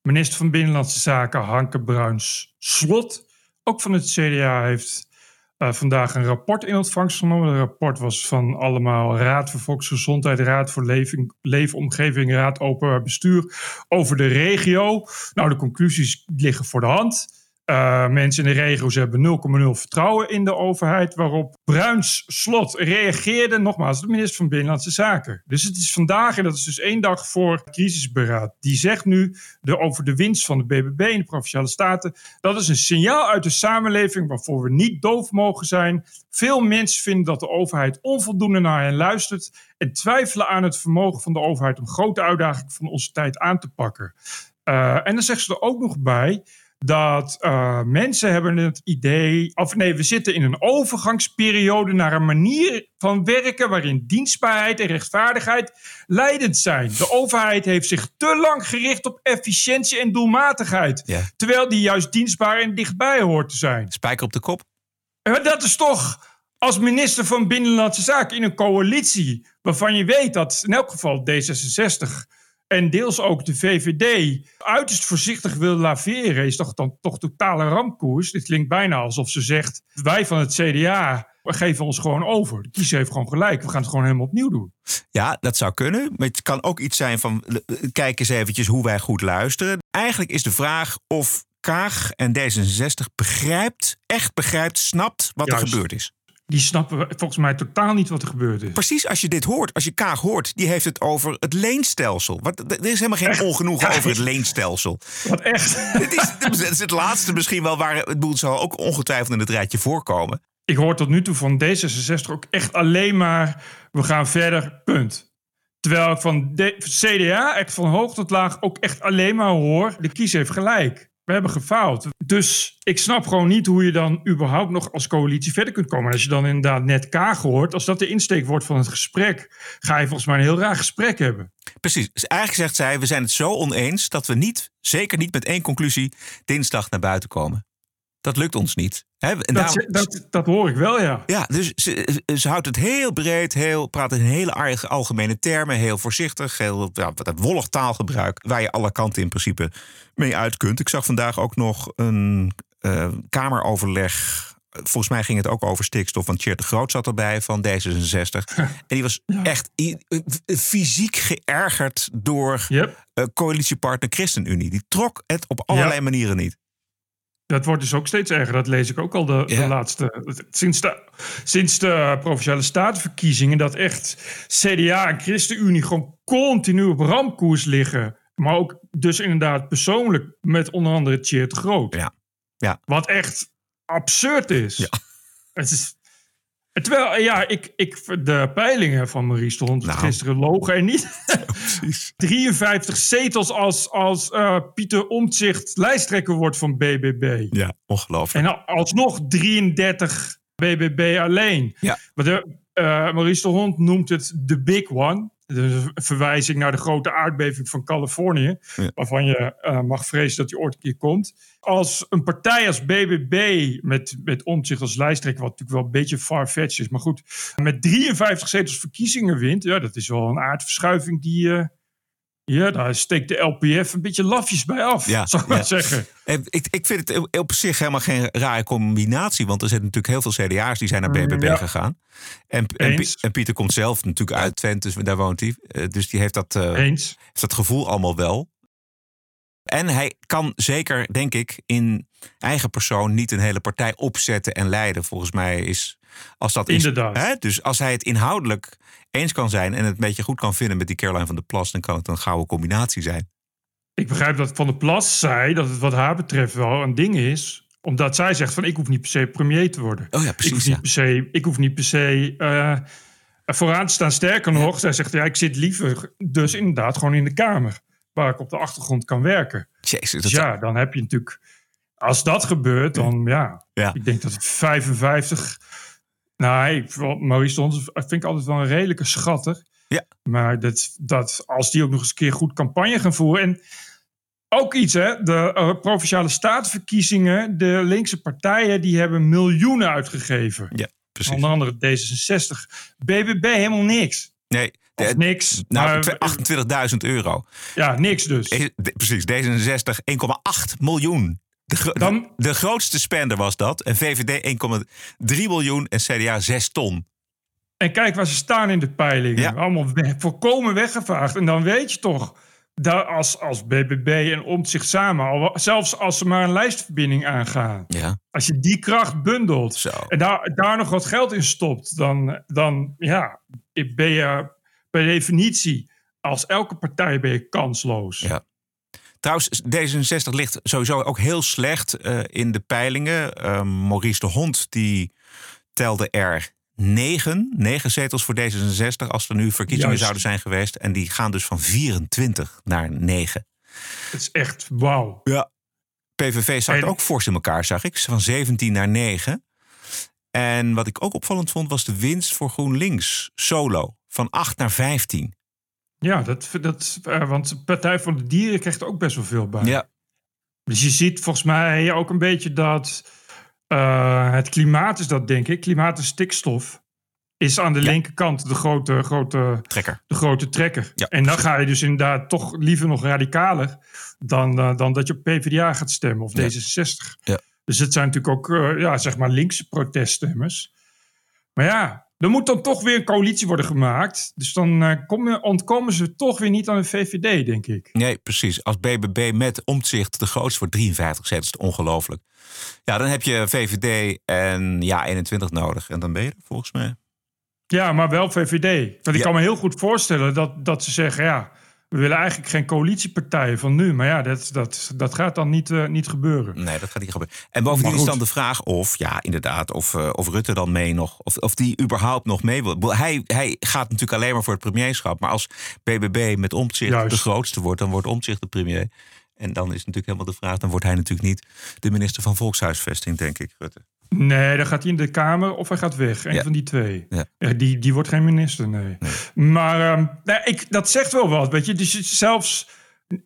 Speaker 2: minister van Binnenlandse Zaken Hanke Bruins Slot, ook van het CDA, heeft eh, vandaag een rapport in ontvangst genomen. Het rapport was van allemaal Raad voor Volksgezondheid, Raad voor Leving, Leefomgeving, Raad Openbaar Bestuur over de regio. Nou, de conclusies liggen voor de hand. Uh, mensen in de regio's hebben 0,0 vertrouwen in de overheid. Waarop Bruins Slot reageerde, nogmaals, de minister van Binnenlandse Zaken. Dus het is vandaag, en dat is dus één dag voor crisisberaad. Die zegt nu de, over de winst van de BBB in de provinciale staten. Dat is een signaal uit de samenleving waarvoor we niet doof mogen zijn. Veel mensen vinden dat de overheid onvoldoende naar hen luistert. En twijfelen aan het vermogen van de overheid om grote uitdagingen van onze tijd aan te pakken. Uh, en dan zegt ze er ook nog bij dat uh, mensen hebben het idee, of nee, we zitten in een overgangsperiode naar een manier van werken waarin dienstbaarheid en rechtvaardigheid leidend zijn. De overheid heeft zich te lang gericht op efficiëntie en doelmatigheid,
Speaker 1: Ja.
Speaker 2: terwijl die juist dienstbaar en dichtbij hoort te zijn.
Speaker 1: Spijker op de kop.
Speaker 2: Maar dat is toch als minister van Binnenlandse Zaken in een coalitie waarvan je weet dat in elk geval D66 en deels ook de VVD uiterst voorzichtig wil laveren, is toch dan toch totale ramkoers. Dit klinkt bijna alsof ze zegt: wij van het CDA we geven ons gewoon over. De kiezer heeft gewoon gelijk. We gaan het gewoon helemaal opnieuw doen.
Speaker 1: Ja, dat zou kunnen. Maar het kan ook iets zijn van... eh, kijk eens eventjes hoe wij goed luisteren. Eigenlijk is de vraag of Kaag en D66 begrijpt, echt begrijpt, snapt wat er gebeurd is.
Speaker 2: Die snappen volgens mij totaal niet wat er gebeurd is.
Speaker 1: Precies als je dit hoort, als je Kaag hoort, die heeft het over het leenstelsel. Wat, er is helemaal geen ongenoegen over het leenstelsel.
Speaker 2: Wat echt?
Speaker 1: Het is, het is het laatste misschien wel waar het boel zal ook ongetwijfeld in het rijtje voorkomen.
Speaker 2: Ik hoor tot nu toe van D66 ook echt alleen maar... we gaan verder, punt. Terwijl ik van de CDA, echt van hoog tot laag... ook echt alleen maar hoor... de kiezer heeft gelijk. We hebben gefaald. Dus ik snap gewoon niet hoe je dan überhaupt nog als coalitie verder kunt komen. En als je dan inderdaad net Kaag hoort... als dat de insteek wordt van het gesprek... ga je volgens mij een heel raar gesprek hebben.
Speaker 1: Precies. Dus eigenlijk zegt zij, we zijn het zo oneens dat we niet, zeker niet met één conclusie, dinsdag naar buiten komen. Dat lukt ons niet.
Speaker 2: Dat,
Speaker 1: daarom-
Speaker 2: dat, dat hoor ik wel, ja.
Speaker 1: Ja, dus ze, ze houdt het heel breed, heel, praat in hele algemene termen, heel voorzichtig, heel ja, wat wollig taalgebruik, waar je alle kanten in principe mee uit kunt. Ik zag vandaag ook nog een eh, kameroverleg. Volgens mij ging het ook over stikstof, want Tjeerd de Groot zat erbij van D66. En die was echt eh, fysiek geërgerd door
Speaker 2: Yep.
Speaker 1: eh, coalitiepartner ChristenUnie. Die trok het op allerlei
Speaker 2: Ja.
Speaker 1: manieren niet.
Speaker 2: Dat wordt dus ook steeds erger. Dat lees ik ook al de, laatste. Sinds de, sinds de provinciale statenverkiezingen. Dat echt CDA en ChristenUnie gewoon continu op ramkoers liggen. Maar ook dus inderdaad persoonlijk met onder andere Tjeerd Groot.
Speaker 1: Ja. Ja.
Speaker 2: Wat echt absurd is.
Speaker 1: Ja.
Speaker 2: Het is terwijl, ja, ik, ik, de peilingen van Maurice de Hond
Speaker 1: Nou.
Speaker 2: gisteren logen er niet.
Speaker 1: Precies.
Speaker 2: 53 zetels als, als eh, Pieter Omtzigt lijsttrekker wordt van BBB.
Speaker 1: Ja, ongelooflijk.
Speaker 2: En al- alsnog 33 BBB alleen.
Speaker 1: Ja.
Speaker 2: Maar de, eh, Maurice de Hond noemt het de big one. Dus een verwijzing naar de grote aardbeving van Californië.
Speaker 1: Ja.
Speaker 2: Waarvan je eh, mag vrezen dat die ooit een keer komt. Als een partij als BBB met, met Omtzigt als lijsttrekker... wat natuurlijk wel een beetje far-fetched is. Maar goed, met 53 zetels verkiezingen wint... ja, dat is wel een aardverschuiving die... eh, ja, daar steekt de LPF een beetje lafjes bij af,
Speaker 1: Ja,
Speaker 2: zou ik maar zeggen.
Speaker 1: Ik, ik vind het op zich helemaal geen rare combinatie. Want er zitten natuurlijk heel veel CDA's die zijn naar BBB
Speaker 2: Ja.
Speaker 1: gegaan. En, en Pieter komt zelf natuurlijk uit Twente, dus daar woont hij. Eh, Dus die heeft dat, eh,
Speaker 2: Eens.
Speaker 1: heeft dat gevoel allemaal wel. En hij kan zeker, denk ik, in eigen persoon niet een hele partij opzetten en leiden. Volgens mij is als dat is-
Speaker 2: Inderdaad.
Speaker 1: hè, dus als hij het inhoudelijk eens kan zijn en het een beetje goed kan vinden met die Caroline van der Plas, dan kan het een gouden combinatie zijn.
Speaker 2: Ik begrijp dat Van der Plas zei dat het wat haar betreft wel een ding is. Omdat zij zegt van ik hoef niet per se premier te worden.
Speaker 1: Oh ja,
Speaker 2: ik, hoef
Speaker 1: precies.
Speaker 2: niet
Speaker 1: Ja.
Speaker 2: per se, ik hoef niet per se eh, vooraan te staan. Sterker nog, zij zegt ja, ik zit liever dus inderdaad gewoon in de Kamer. Waar ik op de achtergrond kan werken.
Speaker 1: Jezus, dat
Speaker 2: Dus ja, dan heb je natuurlijk... Als dat gebeurt, dan ja.
Speaker 1: Ja.
Speaker 2: Ik denk dat 55... Nou, ik, Maurice Hond vind ik altijd wel een redelijke schatter.
Speaker 1: Ja.
Speaker 2: Maar dat, dat, als die ook nog eens een keer goed campagne gaan voeren... En ook iets, hè. De eh, Provinciale Statenverkiezingen... De linkse partijen, die hebben miljoenen uitgegeven.
Speaker 1: ja, precies.
Speaker 2: Onder andere D66. BBB helemaal niks.
Speaker 1: Nee, de-
Speaker 2: niks.
Speaker 1: nou,
Speaker 2: maar,
Speaker 1: twe- 28.000 euro.
Speaker 2: ja, niks dus.
Speaker 1: Eh, de- Precies, D66 1,8 miljoen. De,
Speaker 2: Dan-
Speaker 1: de grootste spender was dat. En VVD 1,3 miljoen en CDA 6 ton.
Speaker 2: En kijk waar ze staan in de peilingen.
Speaker 1: Ja.
Speaker 2: Allemaal we- volkomen weggevaagd. En dan weet je toch, dat als, als BBB en Omtzigt samen... Al, zelfs als ze maar een lijstverbinding aangaan...
Speaker 1: Ja,
Speaker 2: als je die kracht bundelt
Speaker 1: zo.
Speaker 2: en daar, daar nog wat geld in stopt... dan, dan ja, ben je per definitie... als elke partij ben je kansloos.
Speaker 1: Ja. Trouwens, D66 ligt sowieso ook heel slecht eh, in de peilingen. Ehm, Maurice de Hond die telde er negen, negen zetels voor D66... als er nu verkiezingen
Speaker 2: Juist.
Speaker 1: zouden zijn geweest. En die gaan dus van 24 naar 9.
Speaker 2: Het is echt wauw.
Speaker 1: Ja. PVV zat
Speaker 2: En-
Speaker 1: ook fors in elkaar, zag ik. Van 17 naar 9. En wat ik ook opvallend vond, was de winst voor GroenLinks solo. Van 8 naar 15.
Speaker 2: Ja, dat, dat, eh, want de Partij van de Dieren krijgt er ook best wel veel bij.
Speaker 1: Ja,
Speaker 2: Dus je ziet volgens mij ook een beetje dat eh, het klimaat is dat, denk ik. Klimaat en stikstof is aan de linkerkant de grote, grote,
Speaker 1: trekker.
Speaker 2: de grote trekker.
Speaker 1: Ja,
Speaker 2: en dan ga je dus inderdaad toch liever nog radicaler dan, eh, dan dat je op PvdA gaat stemmen of
Speaker 1: Ja.
Speaker 2: D66.
Speaker 1: Ja.
Speaker 2: Dus het zijn natuurlijk ook ja, zeg maar linkse proteststemmers. Maar ja, er moet dan toch weer een coalitie worden gemaakt. Dus dan eh, komen- ontkomen ze toch weer niet aan de VVD, denk ik.
Speaker 1: Nee, precies. Als BBB met omzicht de grootste wordt 53 zetels, is ongelooflijk. Ja, dan heb je VVD en ja 21 nodig. En dan ben je er volgens mij.
Speaker 2: Ja, maar wel VVD. Want ik
Speaker 1: Ja.
Speaker 2: kan me heel goed voorstellen dat, dat ze zeggen... ja, we willen eigenlijk geen coalitiepartijen van nu. Maar ja, dat, dat, dat gaat dan niet, eh, niet gebeuren.
Speaker 1: Nee, dat gaat niet gebeuren. En bovendien is dan de vraag of, ja, inderdaad, of, eh, of Rutte dan mee nog, of, of die überhaupt nog mee wil. Hij, hij gaat natuurlijk alleen maar voor het premierschap. Maar als BBB met omzicht
Speaker 2: Juist.
Speaker 1: de grootste wordt, dan wordt omzicht de premier. En dan is natuurlijk helemaal de vraag, dan wordt hij natuurlijk niet de minister van Volkshuisvesting, denk ik, Rutte.
Speaker 2: Nee, dan gaat hij in de Kamer of hij gaat weg. Een
Speaker 1: Ja.
Speaker 2: van die twee.
Speaker 1: Ja.
Speaker 2: Ja, die, die wordt geen minister, nee. Maar ehm, nou, ik, dat zegt wel wat, weet je. Dus zelfs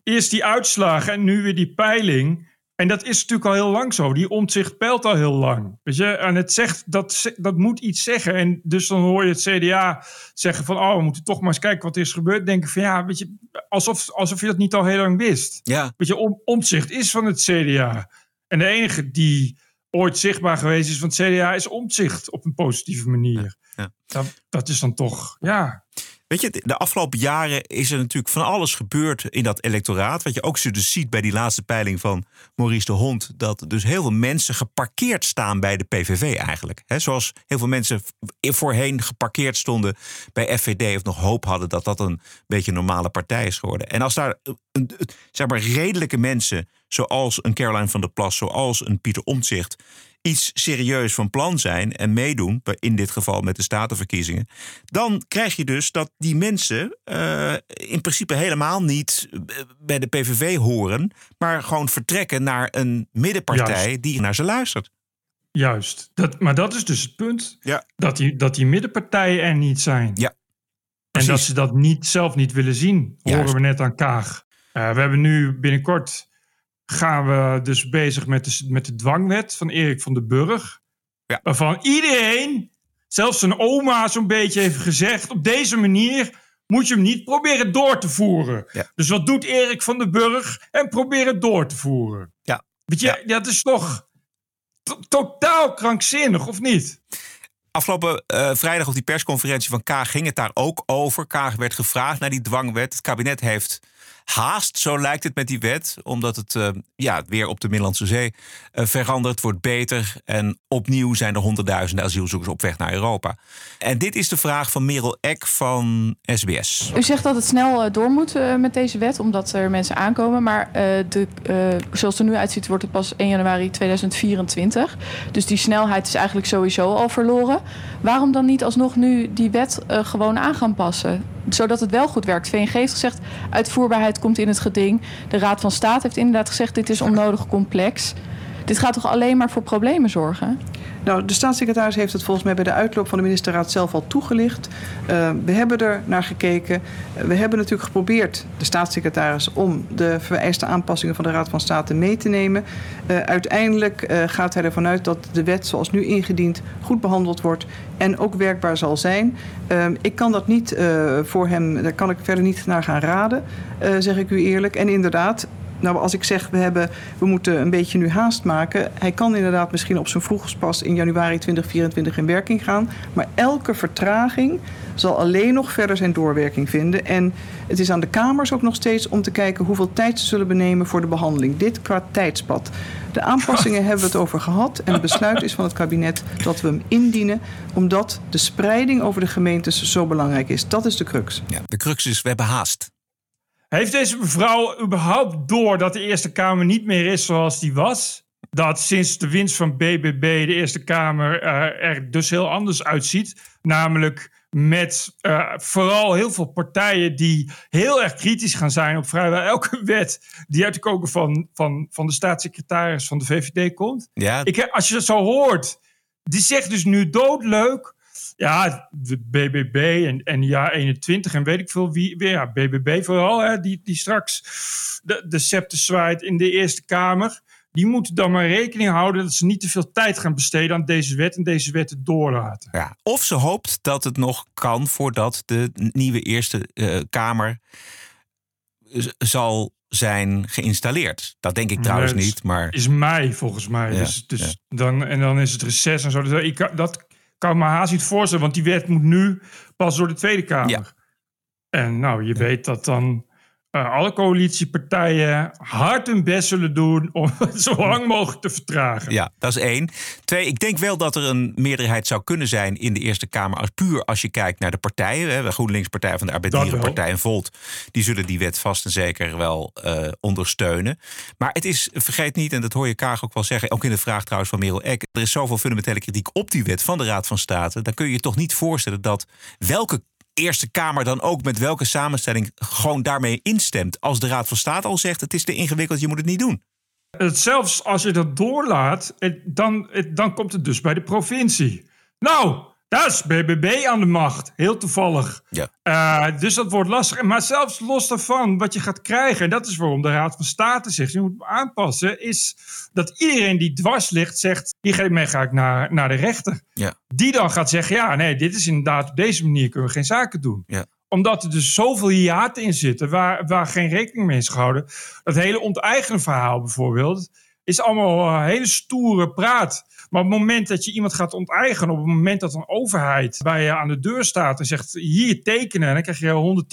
Speaker 2: eerst die uitslagen en nu weer die peiling... En dat is natuurlijk al heel lang zo. Die omzicht peilt al heel lang. Weet je? En het zegt, dat, dat moet iets zeggen. En dus dan hoor je het CDA zeggen van... oh, we moeten toch maar eens kijken wat er is gebeurd. Denk ik van ja, weet je, alsof, alsof je dat niet al heel lang wist.
Speaker 1: Ja,
Speaker 2: Weet je, om, omzicht is van het CDA. En de enige die ooit zichtbaar geweest is van het CDA is omzicht op een positieve manier.
Speaker 1: Ja.
Speaker 2: Dat, dat is dan toch, ja.
Speaker 1: Weet je, de afgelopen jaren is er natuurlijk van alles gebeurd in dat electoraat. Wat je ook zo dus ziet bij die laatste peiling van Maurice de Hond. Dat dus heel veel mensen geparkeerd staan bij de PVV eigenlijk. He, zoals heel veel mensen voorheen geparkeerd stonden bij FVD. Of nog hoop hadden dat dat een beetje een normale partij is geworden. En als daar zeg maar redelijke mensen, zoals een Caroline van der Plas, zoals een Pieter Omtzigt iets serieus van plan zijn en meedoen, in dit geval met de statenverkiezingen, dan krijg je dus dat die mensen eh, in principe helemaal niet eh, bij de PVV horen, maar gewoon vertrekken naar een middenpartij
Speaker 2: Juist.
Speaker 1: die naar ze luistert.
Speaker 2: Juist. Dat, maar dat is dus het punt.
Speaker 1: Ja.
Speaker 2: Dat die, dat die middenpartijen er niet zijn.
Speaker 1: Ja,
Speaker 2: En dat ze dat niet, zelf niet willen zien.
Speaker 1: Juist.
Speaker 2: Horen we net aan Kaag. Eh, we hebben nu binnenkort gaan we dus bezig met de, met de dwangwet van Erik van den Burg.
Speaker 1: Ja.
Speaker 2: Waarvan iedereen, zelfs zijn oma zo'n beetje heeft gezegd... op deze manier moet je hem niet proberen door te voeren.
Speaker 1: Ja.
Speaker 2: Dus wat doet Erik van den Burg? En proberen het door te voeren.
Speaker 1: Ja.
Speaker 2: Weet je, dat is toch to- totaal krankzinnig, of niet?
Speaker 1: Afgelopen eh, vrijdag op die persconferentie van Kaag ging het daar ook over. Kaag werd gevraagd naar die dwangwet. Het kabinet heeft haast, zo lijkt het met die wet. Omdat het eh, ja, weer op de Middellandse Zee eh, verandert, wordt beter. En opnieuw zijn er honderdduizenden asielzoekers op weg naar Europa. En dit is de vraag van Merel Eck van SBS.
Speaker 10: U zegt dat het snel eh, door moet met deze wet, omdat er mensen aankomen. Maar de, zoals het er nu uitziet, wordt het pas 1 januari 2024. Dus die snelheid is eigenlijk sowieso al verloren. Waarom dan niet alsnog nu die wet gewoon aan gaan passen? Zodat het wel goed werkt. VNG heeft gezegd, uitvoerbaarheid komt in het geding. De Raad van State heeft inderdaad gezegd, dit is onnodig complex. Dit gaat toch alleen maar voor problemen zorgen?
Speaker 4: Nou, de staatssecretaris heeft het volgens mij bij de uitloop van de ministerraad zelf al toegelicht. Uh, we hebben er naar gekeken. We hebben natuurlijk geprobeerd, de staatssecretaris, om de vereiste aanpassingen van de Raad van State mee te nemen. Uh, uiteindelijk gaat hij ervan uit dat de wet zoals nu ingediend goed behandeld wordt en ook werkbaar zal zijn. ik kan dat niet voor hem, daar kan ik verder niet naar gaan raden, zeg ik u eerlijk. En inderdaad, nou, als ik zeg we, hebben, we moeten een beetje nu haast maken. Hij kan inderdaad misschien op zijn vroegst pas in januari 2024 in werking gaan. Maar elke vertraging zal alleen nog verder zijn doorwerking vinden. En het is aan de Kamers ook nog steeds om te kijken hoeveel tijd ze zullen benemen voor de behandeling. Dit qua tijdspad. De aanpassingen hebben we het over gehad. En het besluit is van het kabinet dat we hem indienen. Omdat de spreiding over de gemeentes zo belangrijk is. Dat is de crux.
Speaker 1: Ja, de crux is, we hebben haast.
Speaker 2: Heeft deze mevrouw überhaupt door dat de Eerste Kamer niet meer is zoals die was? Dat sinds de winst van BBB de Eerste Kamer uh, er dus heel anders uitziet. Namelijk met uh, vooral heel veel partijen die heel erg kritisch gaan zijn op vrijwel elke wet die uit de koken van, van, van de staatssecretaris van de VVD komt.
Speaker 1: Ja.
Speaker 2: Ik, als je dat zo hoort, die zegt dus nu doodleuk. Ja, de BBB en, en ja 21 en weet ik veel wie. Ja, BBB vooral, hè, die, die straks de, de scepter zwaait in de Eerste Kamer die moeten dan maar rekening houden dat ze niet te veel tijd gaan besteden aan deze wet en deze wetten doorlaten.
Speaker 1: Ja, of ze hoopt dat het nog kan voordat de nieuwe Eerste uh, Kamer zal zijn geïnstalleerd. Dat denk ik trouwens
Speaker 2: Nee,
Speaker 1: niet, maar
Speaker 2: Is mei volgens mij.
Speaker 1: Ja,
Speaker 2: dus dus
Speaker 1: ja.
Speaker 2: dan, en dan is het reces en zo. Dus ik, dat kan ik me haast niet voorstellen, want die wet moet nu pas door de Tweede Kamer.
Speaker 1: Ja.
Speaker 2: En nou, je weet dat dan eh, alle coalitiepartijen hard hun best zullen doen om het zo lang mogelijk te vertragen.
Speaker 1: Ja, dat is één. Twee, ik denk wel dat er een meerderheid zou kunnen zijn in de Eerste Kamer. Als puur als je kijkt naar de partijen. Hè, de GroenLinks Partij van de Arbeid, Dierenpartij en Volt. Die zullen die wet vast en zeker wel eh, ondersteunen. Maar het is, vergeet niet, en dat hoor je Kaag ook wel zeggen. Ook in de vraag trouwens van Merel Eck. Er is zoveel fundamentele kritiek op die wet van de Raad van State. Dan kun je je toch niet voorstellen dat welke Eerste Kamer dan ook met welke samenstelling gewoon daarmee instemt. Als de Raad van State al zegt: het is te ingewikkeld, je moet het niet doen.
Speaker 2: Het, zelfs als je dat doorlaat, dan, dan komt het dus bij de provincie. Nou, daar is BBB aan de macht. Heel toevallig.
Speaker 1: Ja.
Speaker 2: Eh, dus dat wordt lastig. Maar zelfs los daarvan, wat je gaat krijgen, en dat is waarom de Raad van State zegt, je moet aanpassen, is dat iedereen die dwars ligt, zegt, hiermee ga ik naar, naar de rechter.
Speaker 1: Ja.
Speaker 2: Die dan gaat zeggen, ja, nee, dit is inderdaad, op deze manier kunnen we geen zaken doen
Speaker 1: Ja.
Speaker 2: omdat er dus zoveel hiaten in zitten waar, waar geen rekening mee is gehouden. Dat hele onteigenen verhaal bijvoorbeeld is allemaal hele stoere praat. Maar op het moment dat je iemand gaat onteigenen, op het moment dat een overheid bij je aan de deur staat en zegt hier tekenen, dan krijg je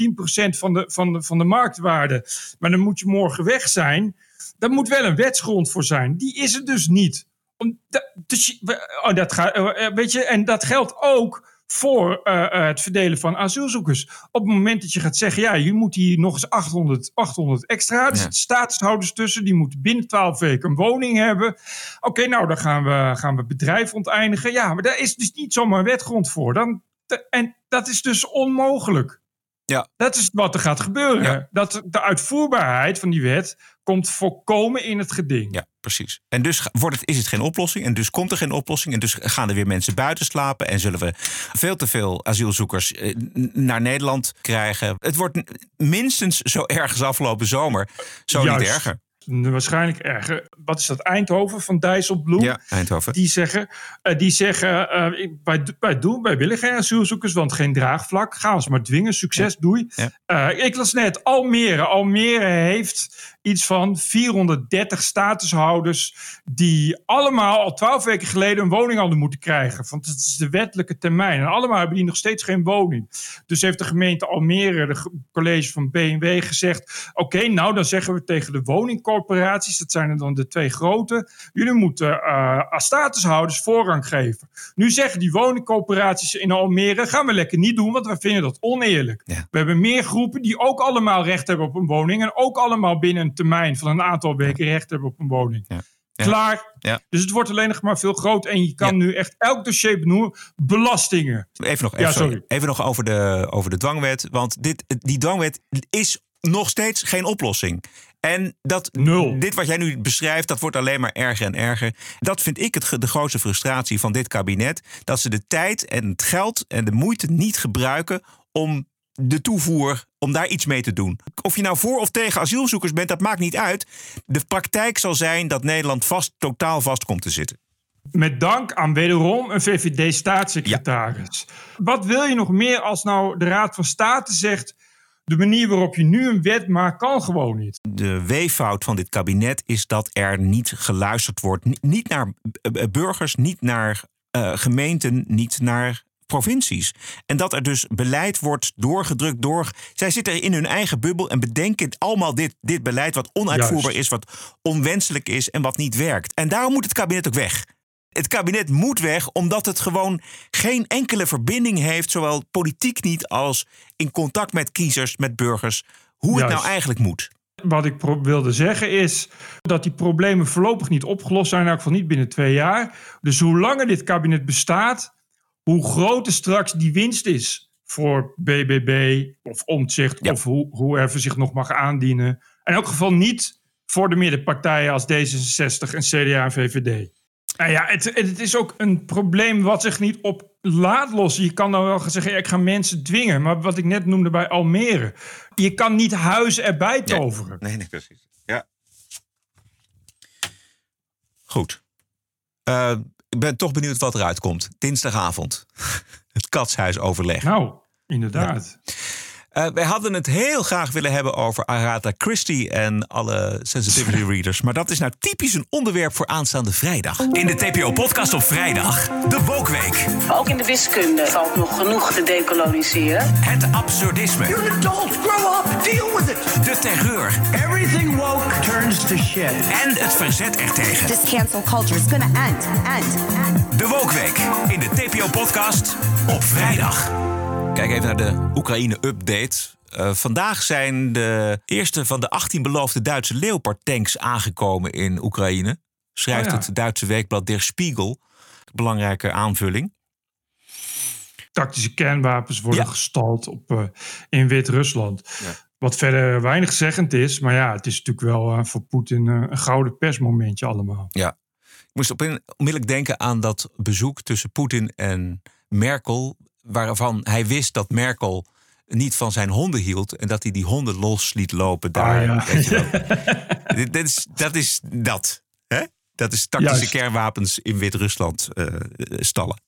Speaker 2: 110% van de, van, de, van de marktwaarde. Maar dan moet je morgen weg zijn. Daar moet wel een wetsgrond voor zijn. Die is er dus niet. Om, da- dus oh, dat gaat, eh, weet je, en dat geldt ook voor eh, eh, het verdelen van asielzoekers. Op het moment dat je gaat zeggen, ja, je moet hier nog eens 800, 800 extra. Er
Speaker 1: Ja.
Speaker 2: statushouders tussen, die moeten binnen 12 weken een woning hebben. Oké, nou, dan gaan we, gaan we bedrijf onteinigen. Ja, maar daar is dus niet zomaar wetgrond voor. Dan, en dat is dus onmogelijk.
Speaker 1: Ja.
Speaker 2: Dat is wat er gaat gebeuren.
Speaker 1: Ja.
Speaker 2: Dat de uitvoerbaarheid van die wet komt volkomen in het geding.
Speaker 1: Ja, precies. En dus wordt het, is het geen oplossing. En dus komt er geen oplossing. En dus gaan er weer mensen buiten slapen. En zullen we veel te veel asielzoekers eh, naar Nederland krijgen. Het wordt minstens zo erg als afgelopen zomer. Zo niet
Speaker 2: Juist.
Speaker 1: erger.
Speaker 2: Waarschijnlijk erger. Wat is dat? Eindhoven van Dijsselbloem?
Speaker 1: Ja, Eindhoven.
Speaker 2: Die zeggen, eh, die zeggen eh, wij, wij, doen, wij willen geen asielzoekers, want geen draagvlak. Ga ons maar dwingen. Succes, doei.
Speaker 1: Ja.
Speaker 2: Eh, ik las net Almere. Almere heeft iets van 430 statushouders... die allemaal al twaalf weken geleden een woning hadden moeten krijgen. Want het is de wettelijke termijn. En allemaal hebben die nog steeds geen woning. Dus heeft de gemeente Almere, de ge- college van BMW, gezegd... oké, nou dan zeggen we tegen de woningcorporaties... dat zijn er dan de twee grote... jullie moeten eh, aan statushouders voorrang geven. Nu zeggen die woningcorporaties in Almere... gaan we lekker niet doen, want we vinden dat oneerlijk.
Speaker 1: Ja.
Speaker 2: We hebben meer groepen die ook allemaal recht hebben op een woning... en ook allemaal binnen een termijn van een aantal weken recht hebben op een woning.
Speaker 1: Ja. Ja.
Speaker 2: Klaar.
Speaker 1: Ja.
Speaker 2: Dus het wordt alleen nog maar veel groter. En je kan nu echt elk dossier benoemen. Belastingen.
Speaker 1: Even nog,
Speaker 2: Ja,
Speaker 1: even, sorry.
Speaker 2: sorry.
Speaker 1: even nog over, de, over de dwangwet. Want dit, die dwangwet is nog steeds geen oplossing. En dat,
Speaker 2: Nul.
Speaker 1: dit wat jij nu beschrijft, dat wordt alleen maar erger en erger. Dat vind ik het, de grootste frustratie van dit kabinet. Dat ze de tijd en het geld en de moeite niet gebruiken om de toevoer, om daar iets mee te doen. Of je nou voor of tegen asielzoekers bent, dat maakt niet uit. De praktijk zal zijn dat Nederland vast, totaal vast komt te zitten.
Speaker 2: Met dank aan wederom een VVD-staatssecretaris. Wat wil je nog meer als nou de Raad van State zegt... de manier waarop je nu een wet maakt, kan gewoon niet.
Speaker 1: De weeffout van dit kabinet is dat er niet geluisterd wordt. Ni- Niet naar burgers, niet naar eh, gemeenten, niet naar provincies. En dat er dus beleid wordt doorgedrukt door. Zij zitten in hun eigen bubbel en bedenken allemaal dit, dit beleid wat onuitvoerbaar
Speaker 2: Juist.
Speaker 1: is, wat onwenselijk is en wat niet werkt. En daarom moet het kabinet ook weg. Het kabinet moet weg omdat het gewoon geen enkele verbinding heeft, zowel politiek niet als in contact met kiezers, met burgers, hoe het nou eigenlijk moet.
Speaker 2: Wat ik wilde zeggen is dat die problemen voorlopig niet opgelost zijn, in elk geval niet binnen twee jaar. Dus hoe langer dit kabinet bestaat, hoe groter straks die winst is voor BBB of Omtzigt of hoe, whoever zich nog mag aandienen. In elk geval niet voor de middenpartijen als D66 en CDA en VVD. Nou ja, het, het is ook een probleem wat zich niet op laat lossen. Je kan dan wel gaan zeggen, ja, ik ga mensen dwingen. Maar wat ik net noemde bij Almere. Je kan niet huizen erbij toveren.
Speaker 1: Nee, nee, precies. Ja. Goed. Eh, ik ben toch benieuwd wat eruit komt. Dinsdagavond. Het katshuisoverleg.
Speaker 2: Nou, inderdaad.
Speaker 1: Eh, wij hadden het heel graag willen hebben over Agatha Christie en alle sensitivity readers. Maar dat is nou typisch een onderwerp voor aanstaande vrijdag.
Speaker 11: In de TPO-podcast op vrijdag, de Wokweek.
Speaker 12: Ook in de wiskunde valt nog genoeg te decoloniseren.
Speaker 11: Het absurdisme.
Speaker 13: You're an adult. Grow up. Deal with it.
Speaker 11: De terreur.
Speaker 13: Everything woke turns to shit.
Speaker 11: En het verzet ertegen.
Speaker 14: This cancel culture is gonna end, end, end.
Speaker 11: De Wokweek in de TPO-podcast op vrijdag.
Speaker 1: Kijk even naar de Oekraïne-update. Eh, vandaag zijn de eerste van de 18 beloofde Duitse Leopard-tanks aangekomen in Oekraïne. Schrijft
Speaker 2: Oh ja.
Speaker 1: het Duitse weekblad Der Spiegel. Belangrijke aanvulling.
Speaker 2: Tactische kernwapens worden gestald op, eh, in Wit-Rusland. Wat verder weinig zeggend is. Maar ja, het is natuurlijk wel eh, voor Poetin eh, een gouden persmomentje allemaal.
Speaker 1: Ja. Ik moest op onmiddellijk denken aan dat bezoek tussen Poetin en Merkel. Waarvan hij wist dat Merkel niet van zijn honden hield. En dat hij die honden los liet lopen daar.
Speaker 2: Ah, ja.
Speaker 1: Weet je wel. Dit is, dat is dat. Hè? Dat is tactische
Speaker 2: Juist.
Speaker 1: kernwapens in Wit-Rusland stallen.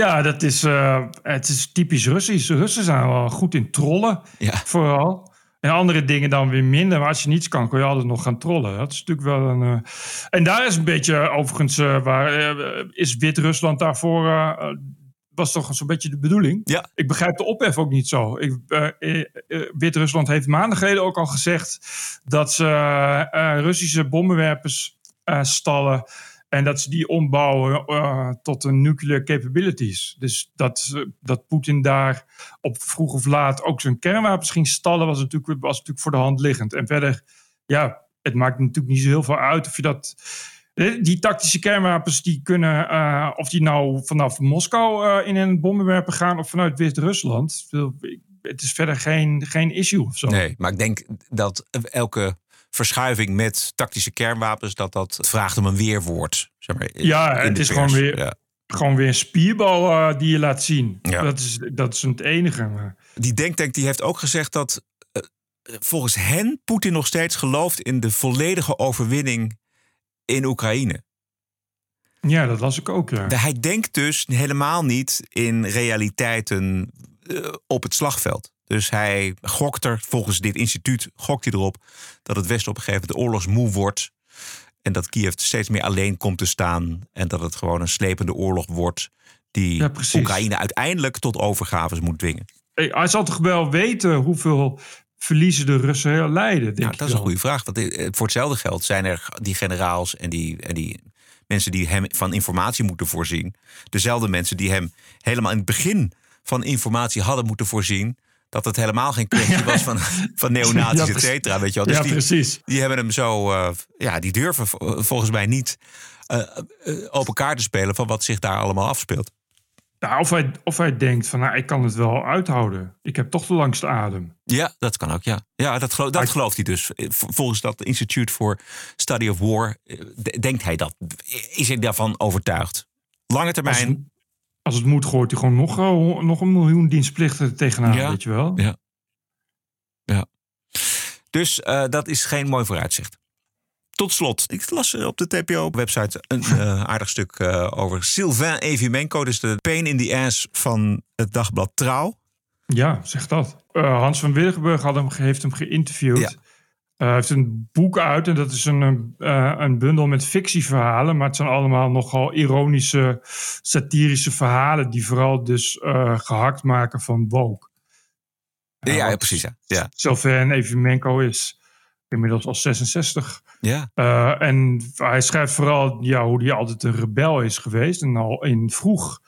Speaker 2: Ja, dat is, eh, het is typisch Russisch. De Russen zijn wel goed in trollen, vooral. En andere dingen dan weer minder. Maar als je niets kan, kun je altijd nog gaan trollen. Dat is natuurlijk wel een... eh, En daar is een beetje, overigens, eh, waar eh, is Wit-Rusland daarvoor... was toch zo'n beetje de bedoeling.
Speaker 1: Ja.
Speaker 2: Ik begrijp de ophef ook niet zo. Ik, Wit-Rusland heeft maanden geleden ook al gezegd... dat ze Russische bommenwerpers stallen... En dat ze die ombouwen eh, tot een nuclear capabilities. Dus dat, eh, dat Poetin daar op vroeg of laat ook zijn kernwapens ging stallen, was natuurlijk, was natuurlijk voor de hand liggend. En verder, ja, het maakt natuurlijk niet zo heel veel uit of je dat. eh, Die tactische kernwapens die kunnen, of die nou vanaf Moskou in een bommenwerper gaan of vanuit Wit-Rusland. Het is verder geen, geen issue of zo.
Speaker 1: Nee, maar ik denk dat elke verschuiving met tactische kernwapens... dat dat vraagt om een weerwoord. Zeg maar,
Speaker 2: Ja, het is
Speaker 1: pers.
Speaker 2: gewoon weer,
Speaker 1: Ja.
Speaker 2: gewoon weer een spierbal eh, die je laat zien.
Speaker 1: Ja.
Speaker 2: Dat, is, dat is het enige. maar-
Speaker 1: Die denktank die heeft ook gezegd dat eh, volgens hen Poetin nog steeds gelooft in de volledige overwinning in Oekraïne.
Speaker 2: Ja, dat las ik ook, ja.
Speaker 1: Hij denkt dus helemaal niet in realiteiten eh, op het slagveld. Dus hij gokt er, volgens dit instituut, gokt hij erop dat het Westen op een gegeven moment oorlogsmoe wordt. En dat Kiev steeds meer alleen komt te staan. En dat het gewoon een slepende oorlog wordt die
Speaker 2: Ja.
Speaker 1: Oekraïne uiteindelijk tot overgaves moet dwingen.
Speaker 2: Hey, hij zal toch wel weten hoeveel verliezen de Russen lijden, denk
Speaker 1: Ja,
Speaker 2: ik
Speaker 1: dat is een goede vraag. Want eh, voor hetzelfde geld zijn er die generaals en die, en die mensen die hem van informatie moeten voorzien. Dezelfde mensen die hem helemaal in het begin van informatie hadden moeten voorzien. Dat het helemaal geen kwestie was van, van neonazies,
Speaker 2: Ja,
Speaker 1: et cetera. Weet je wel. Dus
Speaker 2: Ja,
Speaker 1: die,
Speaker 2: precies.
Speaker 1: Die hebben hem zo, eh, ja, die durven vo- volgens mij niet eh, open kaart te spelen van wat zich daar allemaal afspeelt.
Speaker 2: Nou, of, hij, of hij denkt van, nou, ik kan het wel uithouden. Ik heb toch de langste adem.
Speaker 1: Ja, dat kan ook, ja. Ja, dat, geloof, dat gelooft hij dus. Volgens dat Institute for Study of War denkt hij dat. Is hij daarvan overtuigd? Lange termijn.
Speaker 2: Als het moet, gooit hij gewoon nog, eh, nog een miljoen dienstplichten tegenaan,
Speaker 1: Ja.
Speaker 2: weet je wel.
Speaker 1: Ja. ja. Dus eh, dat is geen mooi vooruitzicht. Tot slot, ik las op de TPO-website een eh, aardig stuk eh, over Sylvain Evimenko. Dus de pain in the ass van het dagblad Trouw.
Speaker 2: Ja, zeg dat. Hans van Wilgenburg had hem, heeft hem geïnterviewd. Ja. Hij heeft een boek uit en dat is een, uh, een bundel met fictieverhalen. Maar het zijn allemaal nogal ironische, satirische verhalen. die vooral dus uh, gehakt maken van woke.
Speaker 1: Ja, ja, precies. Ja. ja.
Speaker 2: Zover Evimenko is inmiddels al 66.
Speaker 1: Ja.
Speaker 2: Uh, en hij schrijft vooral ja, hoe hij altijd een rebel is geweest. En al in vroeg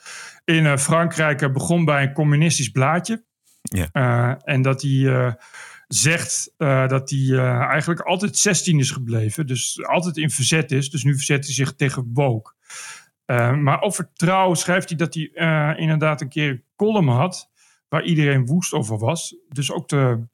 Speaker 2: in uh, Frankrijk begon bij een communistisch blaadje.
Speaker 1: Ja.
Speaker 2: Uh, en dat hij zegt dat hij eigenlijk altijd 16 is gebleven. Dus altijd in verzet is. Dus nu verzet hij zich tegen woke. maar over trouw schrijft hij dat hij inderdaad een keer een column had. Waar iedereen woest over was. Dus ook de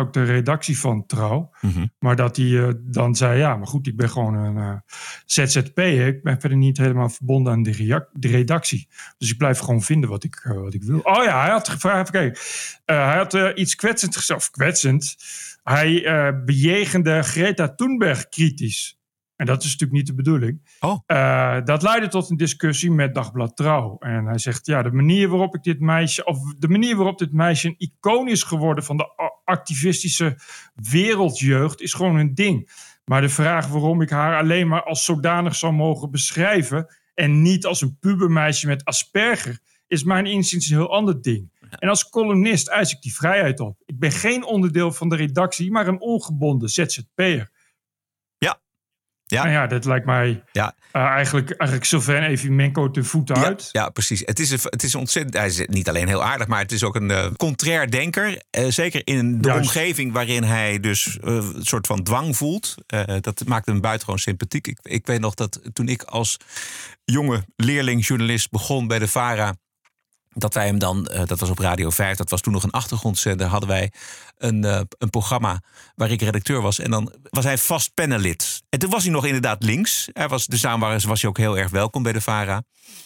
Speaker 2: ook de redactie van Trouw.
Speaker 1: Mhm.
Speaker 2: Maar dat hij uh, dan zei, ja, maar goed, ik ben gewoon een uh, ZZP. Ik ben verder niet helemaal verbonden aan de, de, redactie. Dus ik blijf gewoon vinden wat ik, uh, wat ik wil. Oh ja, hij had gevraagd, kijk, hij had iets kwetsend gezegd, of kwetsend. Hij bejegende Greta Thunberg kritisch. En dat is natuurlijk niet de bedoeling.
Speaker 1: Oh.
Speaker 2: Uh, dat leidde tot een discussie met Dagblad Trouw. En hij zegt, ja, de manier waarop ik dit meisje, of de manier waarop dit meisje een icoon is geworden van de activistische wereldjeugd, is gewoon een ding. Maar de vraag waarom ik haar alleen maar als zodanig zou mogen beschrijven en niet als een pubermeisje met Asperger, is mijn inziens een heel ander ding. En als columnist eis ik die vrijheid op. Ik ben geen onderdeel van de redactie, maar een ongebonden ZZP'er.
Speaker 1: Ja.
Speaker 2: Nou ja, dat lijkt mij
Speaker 1: ja.
Speaker 2: Uh, eigenlijk, eigenlijk Sylvain Evimenko te voeten
Speaker 1: ja,
Speaker 2: uit.
Speaker 1: Ja, precies. Het is, een, het is ontzettend. Hij is niet alleen heel aardig, maar het is ook een uh, contrair denker. Uh, zeker in de Juist. omgeving waarin hij dus een soort van dwang voelt. dat maakt hem buitengewoon sympathiek. Ik, ik weet nog dat toen ik als jonge leerling-journalist begon bij de VARA dat wij hem dan, uh, dat was op Radio 5, dat was toen nog een achtergrondzender, hadden wij een, uh, een programma waar ik redacteur was. En dan was hij vast panelid. En toen was hij nog inderdaad links. Hij was, dus daarom was, hij ook heel erg welkom bij de VARA.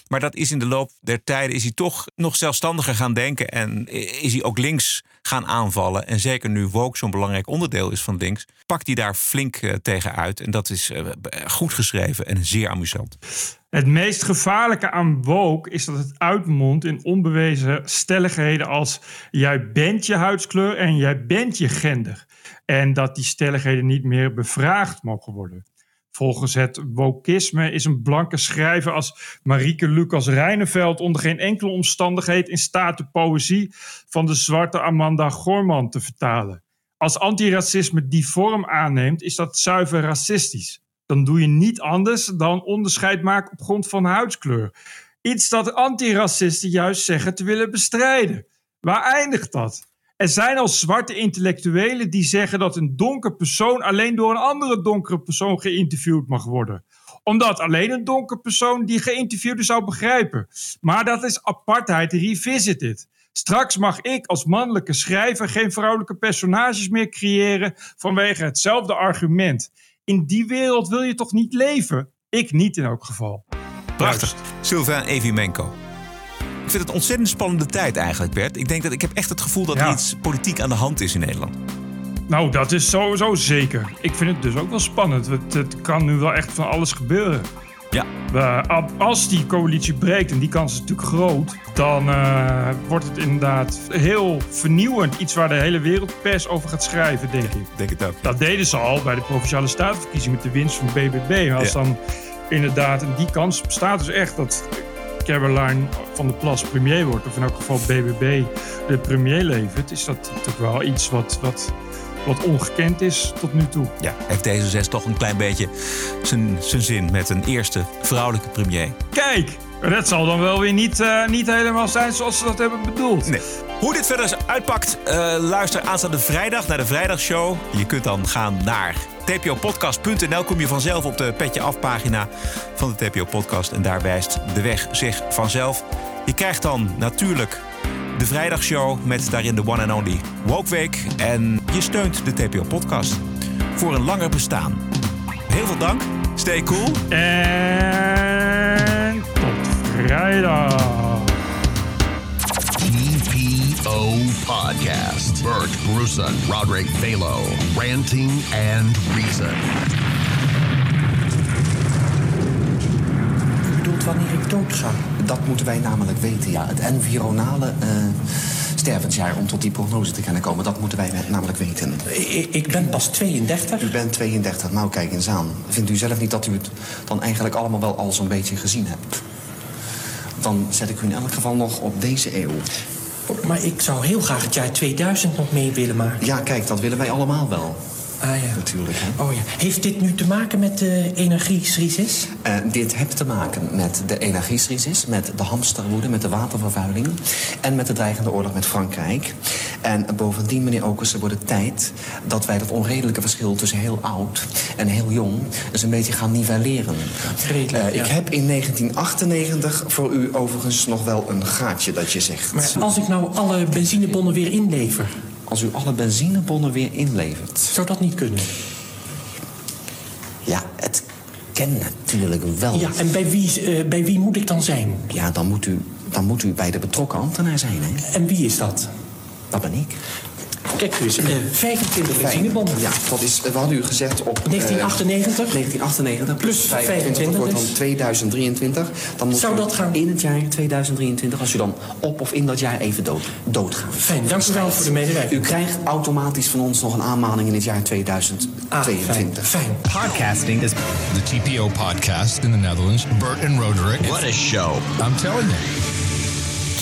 Speaker 1: Maar dat is in de loop der tijden is hij toch nog zelfstandiger gaan denken. En is hij ook links gaan aanvallen. En zeker nu woke zo'n belangrijk onderdeel is van links, pakt hij daar flink uh, tegen uit. En dat is goed geschreven en zeer amusant.
Speaker 2: Het meest gevaarlijke aan woke is dat het uitmondt in onbewezen stelligheden als jij bent je huidskleur en jij bent je gender. En dat die stelligheden niet meer bevraagd mogen worden. Volgens het wokisme is een blanke schrijver als Marieke Lucas Reineveld onder geen enkele omstandigheid in staat de poëzie van de zwarte Amanda Gorman te vertalen. Als antiracisme die vorm aanneemt, is dat zuiver racistisch dan doe je niet anders dan onderscheid maken op grond van huidskleur. Iets dat antiracisten juist zeggen te willen bestrijden. Waar eindigt dat? Er zijn al zwarte intellectuelen die zeggen dat een donker persoon alleen door een andere donkere persoon geïnterviewd mag worden. Omdat alleen een donker persoon die geïnterviewde zou begrijpen. Maar dat is apartheid revisited. Straks mag ik als mannelijke schrijver geen vrouwelijke personages meer creëren vanwege hetzelfde argument in die wereld wil je toch niet leven? Ik niet in elk geval.
Speaker 1: Prachtig. Sylvain Evimenko. Ik vind het een ontzettend spannende tijd eigenlijk, Bert. Ik denk dat ik heb echt het gevoel dat ja. er iets politiek aan de hand is in Nederland.
Speaker 2: Nou, dat is sowieso zeker. Ik vind het dus ook wel spannend. Het, het kan nu wel echt van alles gebeuren.
Speaker 1: Ja.
Speaker 2: Uh, als die coalitie breekt, en die kans is natuurlijk groot, dan uh, wordt het inderdaad heel vernieuwend. Iets waar de hele wereldpers over gaat schrijven, denk ik.
Speaker 1: Denk het ook.
Speaker 2: Dat deden ze al bij de provinciale statenverkiezing met de winst van BBB. Als ja. dan inderdaad, en die kans bestaat dus echt dat Caroline van der Plas premier wordt, of in elk geval BBB de premier levert, is dat natuurlijk wel iets wat. wat wat ongekend is tot nu toe.
Speaker 1: Ja, heeft deze zes toch een klein beetje zijn, zijn zin met een eerste vrouwelijke premier.
Speaker 2: Kijk, dat zal dan wel weer niet, uh, niet helemaal zijn zoals ze dat hebben bedoeld.
Speaker 1: Nee. Hoe dit verder uitpakt, uh, luister aanstaande vrijdag naar de Vrijdagshow. Je kunt dan gaan naar tpopodcast.nl. Kom je vanzelf op de Petje Af pagina van de TPO Podcast. En daar wijst de weg zich vanzelf. Je krijgt dan natuurlijk de vrijdagshow met daarin de one and only Woke Week. En je steunt de TPO podcast voor een langer bestaan. Heel veel dank. Stay cool.
Speaker 2: En tot vrijdag.
Speaker 5: TPO Podcast. Bert Brussen, Roderick Balo. Ranting and Reason.
Speaker 15: wanneer ik dood ga? Dat moeten wij namelijk weten, ja. Het environale uh, stervensjaar om tot die prognose te kunnen komen? Dat moeten wij namelijk weten.
Speaker 16: Ik, ik ben pas 32.
Speaker 15: U bent 32. Nou, kijk eens aan. Vindt u zelf niet dat u het dan eigenlijk allemaal wel al zo'n beetje gezien hebt? Dan zet ik u in elk geval nog op deze eeuw.
Speaker 16: Maar ik zou heel graag het jaar 2000 nog mee willen maken.
Speaker 15: Ja, kijk, dat willen wij allemaal wel.
Speaker 16: Ah ja.
Speaker 15: Natuurlijk, hè?
Speaker 16: Oh ja. Heeft dit nu te maken met de energiecrisis?
Speaker 15: Eh, dit heeft te maken met de energiecrisis, met de hamsterwoede, met de watervervuiling... en met de dreigende oorlog met Frankrijk. En bovendien, meneer Okersen, wordt het tijd dat wij dat onredelijke verschil... tussen heel oud en heel jong eens een beetje gaan nivelleren.
Speaker 16: Redelijk,
Speaker 15: Eh, Ik heb in 1998 voor u overigens nog wel een gaatje dat je zegt.
Speaker 16: Maar als ik nou alle benzinebonnen weer inlever...
Speaker 15: Als u alle benzinebonnen weer inlevert...
Speaker 16: Zou dat niet kunnen?
Speaker 15: Ja, het kan natuurlijk wel.
Speaker 16: Ja, en bij wie, eh, bij wie moet ik dan zijn?
Speaker 15: Ja, dan moet u, dan moet u bij de betrokken ambtenaar zijn, hè?
Speaker 16: En wie is dat?
Speaker 15: Dat ben ik.
Speaker 16: Kijk dus, eh, 25 benzinebonnen.
Speaker 15: Ja, dat is, we hadden u gezegd op... eh,
Speaker 16: 1998?
Speaker 15: 1998 plus
Speaker 16: Plus
Speaker 15: 25, dat wordt dan
Speaker 16: 25
Speaker 15: 2023. Dan moet
Speaker 16: Zou dat gaan?
Speaker 15: In het jaar 2023, als u dan op of in dat jaar even dood, doodgaat.
Speaker 16: Fijn, dank u wel voor de medewerking.
Speaker 15: U krijgt automatisch van ons nog een aanmaning in het jaar 2022.
Speaker 16: fijn.
Speaker 17: Podcasting is the TPO podcast in the Netherlands. Bert and Roderick. What a show. I'm telling you.